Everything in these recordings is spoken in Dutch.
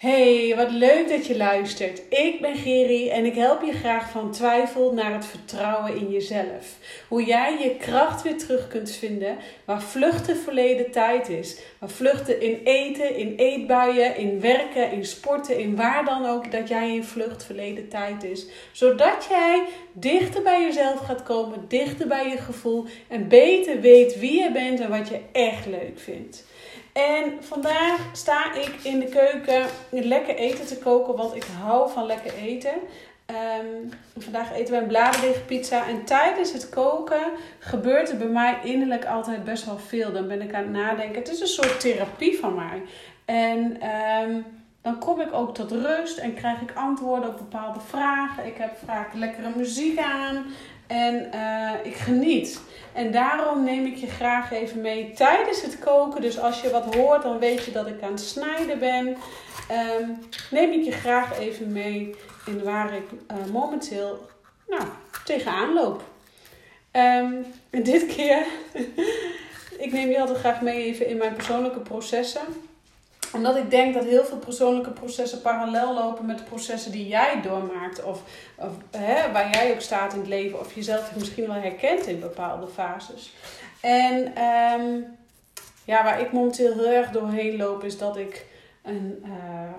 Hey, wat leuk dat je luistert. Ik ben Geri en ik help je graag van twijfel naar het vertrouwen in jezelf. Hoe jij je kracht weer terug kunt vinden waar vluchten verleden tijd is. Waar vluchten in eten, in eetbuien, in werken, in sporten, in waar dan ook dat jij in vlucht verleden tijd is. Zodat jij dichter bij jezelf gaat komen, dichter bij je gevoel en beter weet wie je bent en wat je echt leuk vindt. En vandaag sta ik in de keuken lekker eten te koken, want ik hou van lekker eten. Um, vandaag eten we een bladerdeegpizza. En tijdens het koken gebeurt er bij mij innerlijk altijd best wel veel. Dan ben ik aan het nadenken. Het is een soort therapie van mij. En um, dan kom ik ook tot rust en krijg ik antwoorden op bepaalde vragen. Ik heb vaak lekkere muziek aan. En uh, ik geniet. En daarom neem ik je graag even mee tijdens het koken. Dus als je wat hoort, dan weet je dat ik aan het snijden ben. Um, neem ik je graag even mee in waar ik uh, momenteel nou, tegenaan loop. Um, en dit keer, ik neem je altijd graag mee even in mijn persoonlijke processen omdat ik denk dat heel veel persoonlijke processen parallel lopen met de processen die jij doormaakt. Of, hè, waar jij ook staat in het leven. Of jezelf misschien wel herkent in bepaalde fases. En um, ja, waar ik momenteel heel erg doorheen loop is dat ik een, uh,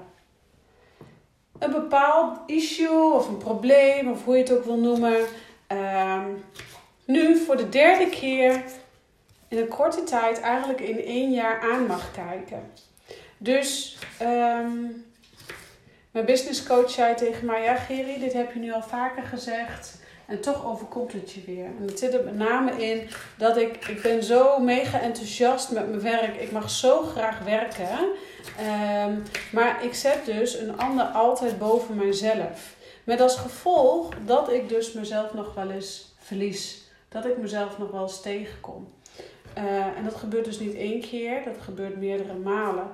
een bepaald issue of een probleem of hoe je het ook wil noemen. Um, nu voor de derde keer in een korte tijd, eigenlijk in één jaar aan mag kijken. Dus um, mijn business coach zei tegen mij: Ja, Geri, dit heb je nu al vaker gezegd. En toch overkomt het je weer. En het zit er met name in dat ik, ik ben zo mega enthousiast met mijn werk. Ik mag zo graag werken. Um, maar ik zet dus een ander altijd boven mijzelf. Met als gevolg dat ik dus mezelf nog wel eens verlies. Dat ik mezelf nog wel eens tegenkom. Uh, en dat gebeurt dus niet één keer, dat gebeurt meerdere malen.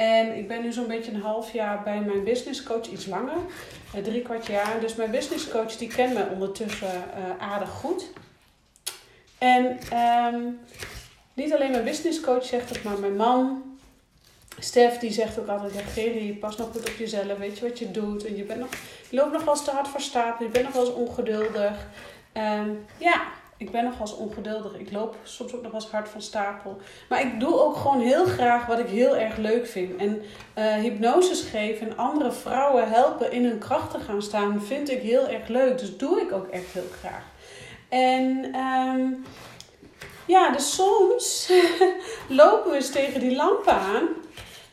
En ik ben nu zo'n beetje een half jaar bij mijn business coach, iets langer, eh, drie kwart jaar. Dus mijn business coach die kent me ondertussen uh, aardig goed. En um, niet alleen mijn business coach zegt het, maar mijn man, Stef, die zegt ook altijd: ja, Geri, pas nog goed op jezelf, weet je wat je doet. En je, bent nog, je loopt nog wel eens te hard voor stapel, je bent nog wel eens ongeduldig. Um, ja, ik ben nog ongeduldig. Ik loop soms ook nog wel hard van stapel. Maar ik doe ook gewoon heel graag wat ik heel erg leuk vind. En uh, hypnoses geven en andere vrouwen helpen in hun kracht te gaan staan, vind ik heel erg leuk. Dus doe ik ook echt heel graag. En um, ja, dus soms lopen we eens tegen die lampen aan.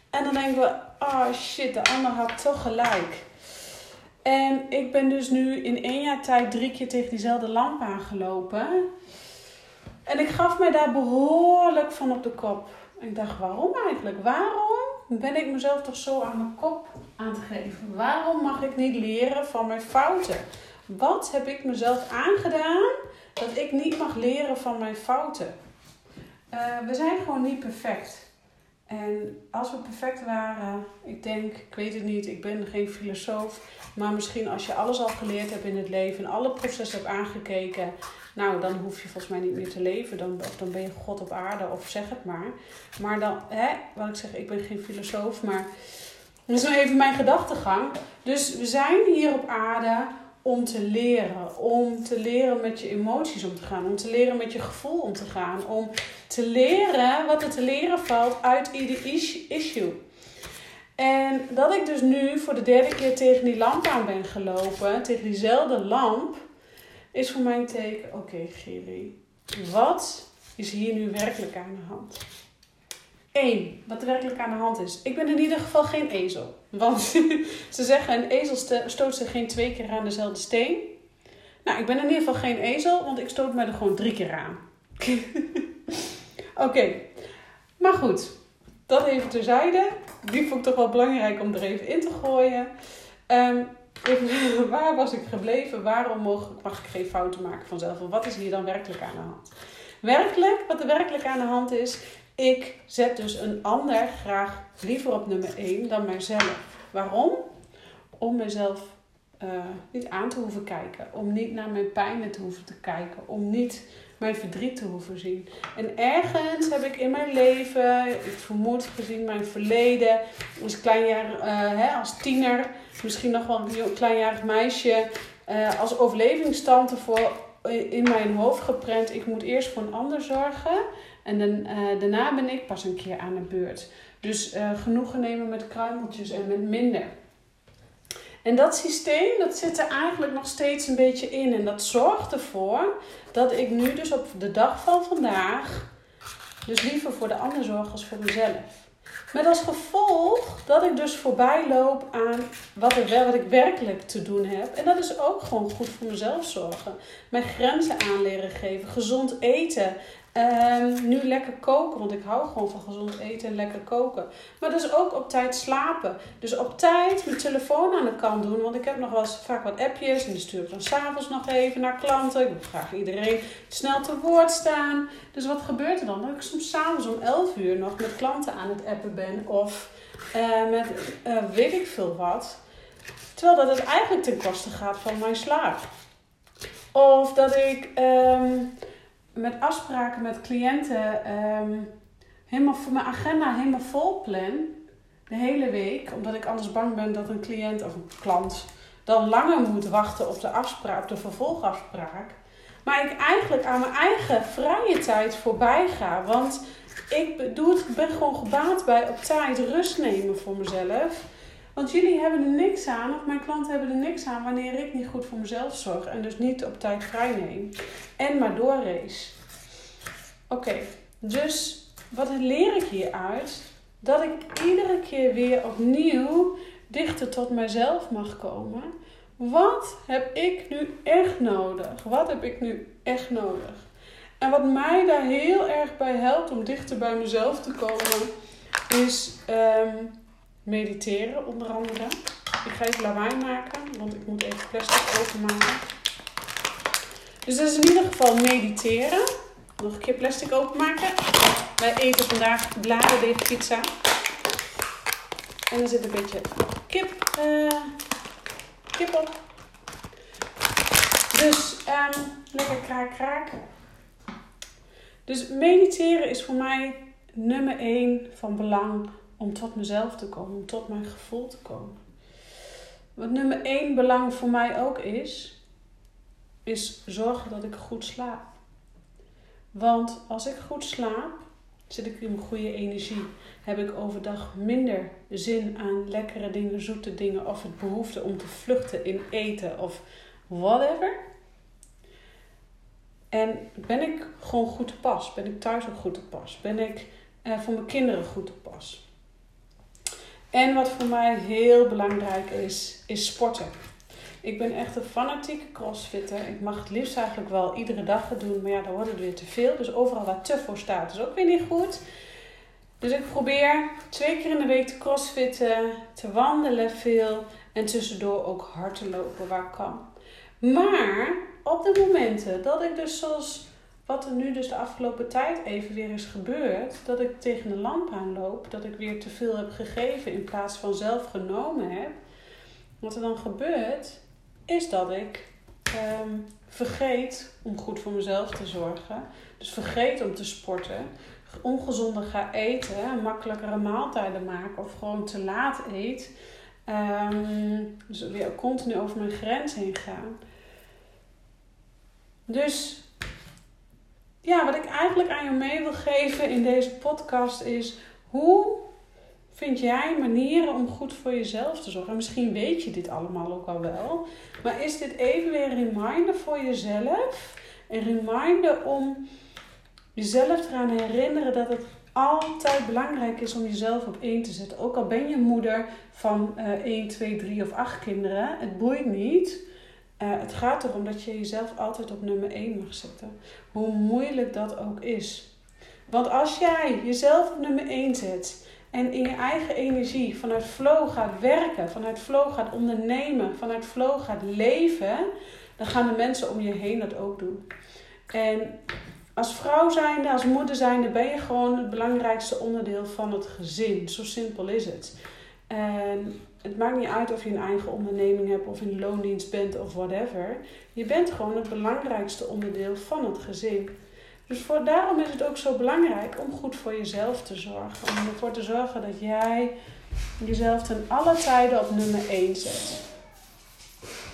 En dan denken we, oh shit, de ander had toch gelijk. En ik ben dus nu in één jaar tijd drie keer tegen diezelfde lamp aangelopen. En ik gaf mij daar behoorlijk van op de kop. Ik dacht, waarom eigenlijk? Waarom ben ik mezelf toch zo aan mijn kop aan te geven? Waarom mag ik niet leren van mijn fouten? Wat heb ik mezelf aangedaan dat ik niet mag leren van mijn fouten? Uh, we zijn gewoon niet perfect. En als we perfect waren, ik denk, ik weet het niet, ik ben geen filosoof, maar misschien als je alles al geleerd hebt in het leven en alle processen hebt aangekeken, nou dan hoef je volgens mij niet meer te leven, dan, of dan ben je God op aarde of zeg het maar. Maar dan, hè, wat ik zeg, ik ben geen filosoof, maar dat is nou even mijn gedachtegang. Dus we zijn hier op aarde om te leren. Om te leren met je emoties om te gaan. Om te leren met je gevoel om te gaan. Om te leren wat er te leren valt uit ieder issue. En dat ik dus nu voor de derde keer tegen die lamp aan ben gelopen, tegen diezelfde lamp, is voor mij een teken: oké, okay, Giri, wat is hier nu werkelijk aan de hand? Eén, wat er werkelijk aan de hand is. Ik ben in ieder geval geen ezel. Want ze zeggen, een ezel stoot zich geen twee keer aan dezelfde steen. Nou, ik ben in ieder geval geen ezel, want ik stoot me er gewoon drie keer aan. Oké, maar goed. Dat even terzijde. Die vond ik toch wel belangrijk om er even in te gooien. Um, even, waar was ik gebleven? Waarom mag, mag ik geen fouten maken vanzelf? Wat is hier dan werkelijk aan de hand? Werkelijk, wat er werkelijk aan de hand is, ik zet dus een ander graag liever op nummer 1 dan mijzelf. Waarom? Om mezelf uh, niet aan te hoeven kijken. Om niet naar mijn pijnen te hoeven te kijken. Om niet mijn verdriet te hoeven zien. En ergens heb ik in mijn leven, ik vermoed gezien mijn verleden, als kleinjaar, uh, hè, als tiener, misschien nog wel een kleinjarig meisje, uh, als overlevingstante voor in mijn hoofd geprent. Ik moet eerst voor een ander zorgen en dan, uh, daarna ben ik pas een keer aan de beurt. Dus genoegen nemen met kruimeltjes en met minder. En dat systeem, dat zit er eigenlijk nog steeds een beetje in. En dat zorgt ervoor dat ik nu dus op de dag van vandaag dus liever voor de ander zorg als voor mezelf. Met als gevolg dat ik dus voorbij loop aan wat, er, wat ik werkelijk te doen heb. En dat is ook gewoon goed voor mezelf zorgen. Mijn grenzen aanleren geven. Gezond eten. Um, nu lekker koken, want ik hou gewoon van gezond eten en lekker koken. Maar dus ook op tijd slapen. Dus op tijd mijn telefoon aan de kant doen, want ik heb nog wel vaak wat appjes en die stuur ik dan s'avonds nog even naar klanten. Ik wil graag iedereen snel te woord staan. Dus wat gebeurt er dan? Dat ik soms s'avonds om 11 uur nog met klanten aan het appen ben of uh, met uh, weet ik veel wat. Terwijl dat het eigenlijk ten koste gaat van mijn slaap. Of dat ik. Um, met afspraken met cliënten um, helemaal voor mijn agenda helemaal vol plan. De hele week. Omdat ik anders bang ben dat een cliënt of een klant dan langer moet wachten op de afspraak, de vervolgafspraak. Maar ik eigenlijk aan mijn eigen vrije tijd voorbij ga. Want ik doe het, ben gewoon gebaat bij op tijd rust nemen voor mezelf. Want jullie hebben er niks aan, of mijn klanten hebben er niks aan wanneer ik niet goed voor mezelf zorg en dus niet op tijd vrij neem. En maar doorrace. Oké, dus wat leer ik hieruit? Dat ik iedere keer weer opnieuw dichter tot mezelf mag komen. Wat heb ik nu echt nodig? Wat heb ik nu echt nodig? En wat mij daar heel erg bij helpt om dichter bij mezelf te komen, is um, mediteren onder andere. Ik ga even lawaai maken, want ik moet even plastic openmaken. Dus dat is in ieder geval mediteren. Nog een keer plastic openmaken. Wij eten vandaag bladerdeegpizza. En er zit een beetje kip, uh, kip op. Dus um, lekker kraak kraak. Dus mediteren is voor mij nummer 1 van belang om tot mezelf te komen, om tot mijn gevoel te komen. Wat nummer 1 belang voor mij ook is, is zorgen dat ik goed slaap. Want als ik goed slaap, zit ik in goede energie. Heb ik overdag minder zin aan lekkere dingen, zoete dingen of het behoefte om te vluchten in eten of whatever. En ben ik gewoon goed te pas? Ben ik thuis ook goed te pas? Ben ik eh, voor mijn kinderen goed te pas? En wat voor mij heel belangrijk is, is sporten. Ik ben echt een fanatieke crossfitter. Ik mag het liefst eigenlijk wel iedere dag het doen. Maar ja, dan wordt het weer te veel. Dus overal waar te voor staat is ook weer niet goed. Dus ik probeer twee keer in de week te crossfitten, te wandelen veel en tussendoor ook hard te lopen waar kan. Maar op de momenten dat ik dus zoals wat er nu dus de afgelopen tijd even weer is gebeurd, dat ik tegen de lamp aanloop, dat ik weer te veel heb gegeven in plaats van zelf genomen heb. Wat er dan gebeurt, is dat ik um, vergeet om goed voor mezelf te zorgen. Dus vergeet om te sporten. Ongezonder ga eten. Makkelijkere maaltijden maken. Of gewoon te laat eet. Um, dus weer continu over mijn grens heen gaan. Dus ja, wat ik eigenlijk aan je mee wil geven in deze podcast is hoe vind jij manieren om goed voor jezelf te zorgen? En misschien weet je dit allemaal ook al wel. Maar is dit even weer een reminder voor jezelf? Een reminder om jezelf eraan herinneren dat het altijd belangrijk is om jezelf op één te zetten. Ook al ben je moeder van uh, 1, 2, 3 of 8 kinderen. Het boeit niet. Uh, het gaat erom dat je jezelf altijd op nummer 1 mag zetten. Hoe moeilijk dat ook is. Want als jij jezelf op nummer 1 zet en in je eigen energie vanuit flow gaat werken, vanuit flow gaat ondernemen, vanuit flow gaat leven, dan gaan de mensen om je heen dat ook doen. En als vrouw zijnde, als moeder zijnde, ben je gewoon het belangrijkste onderdeel van het gezin. Zo simpel is het. En het maakt niet uit of je een eigen onderneming hebt of in loondienst bent of whatever. Je bent gewoon het belangrijkste onderdeel van het gezin. Dus voor, daarom is het ook zo belangrijk om goed voor jezelf te zorgen. Om ervoor te zorgen dat jij jezelf ten alle tijden op nummer 1 zet.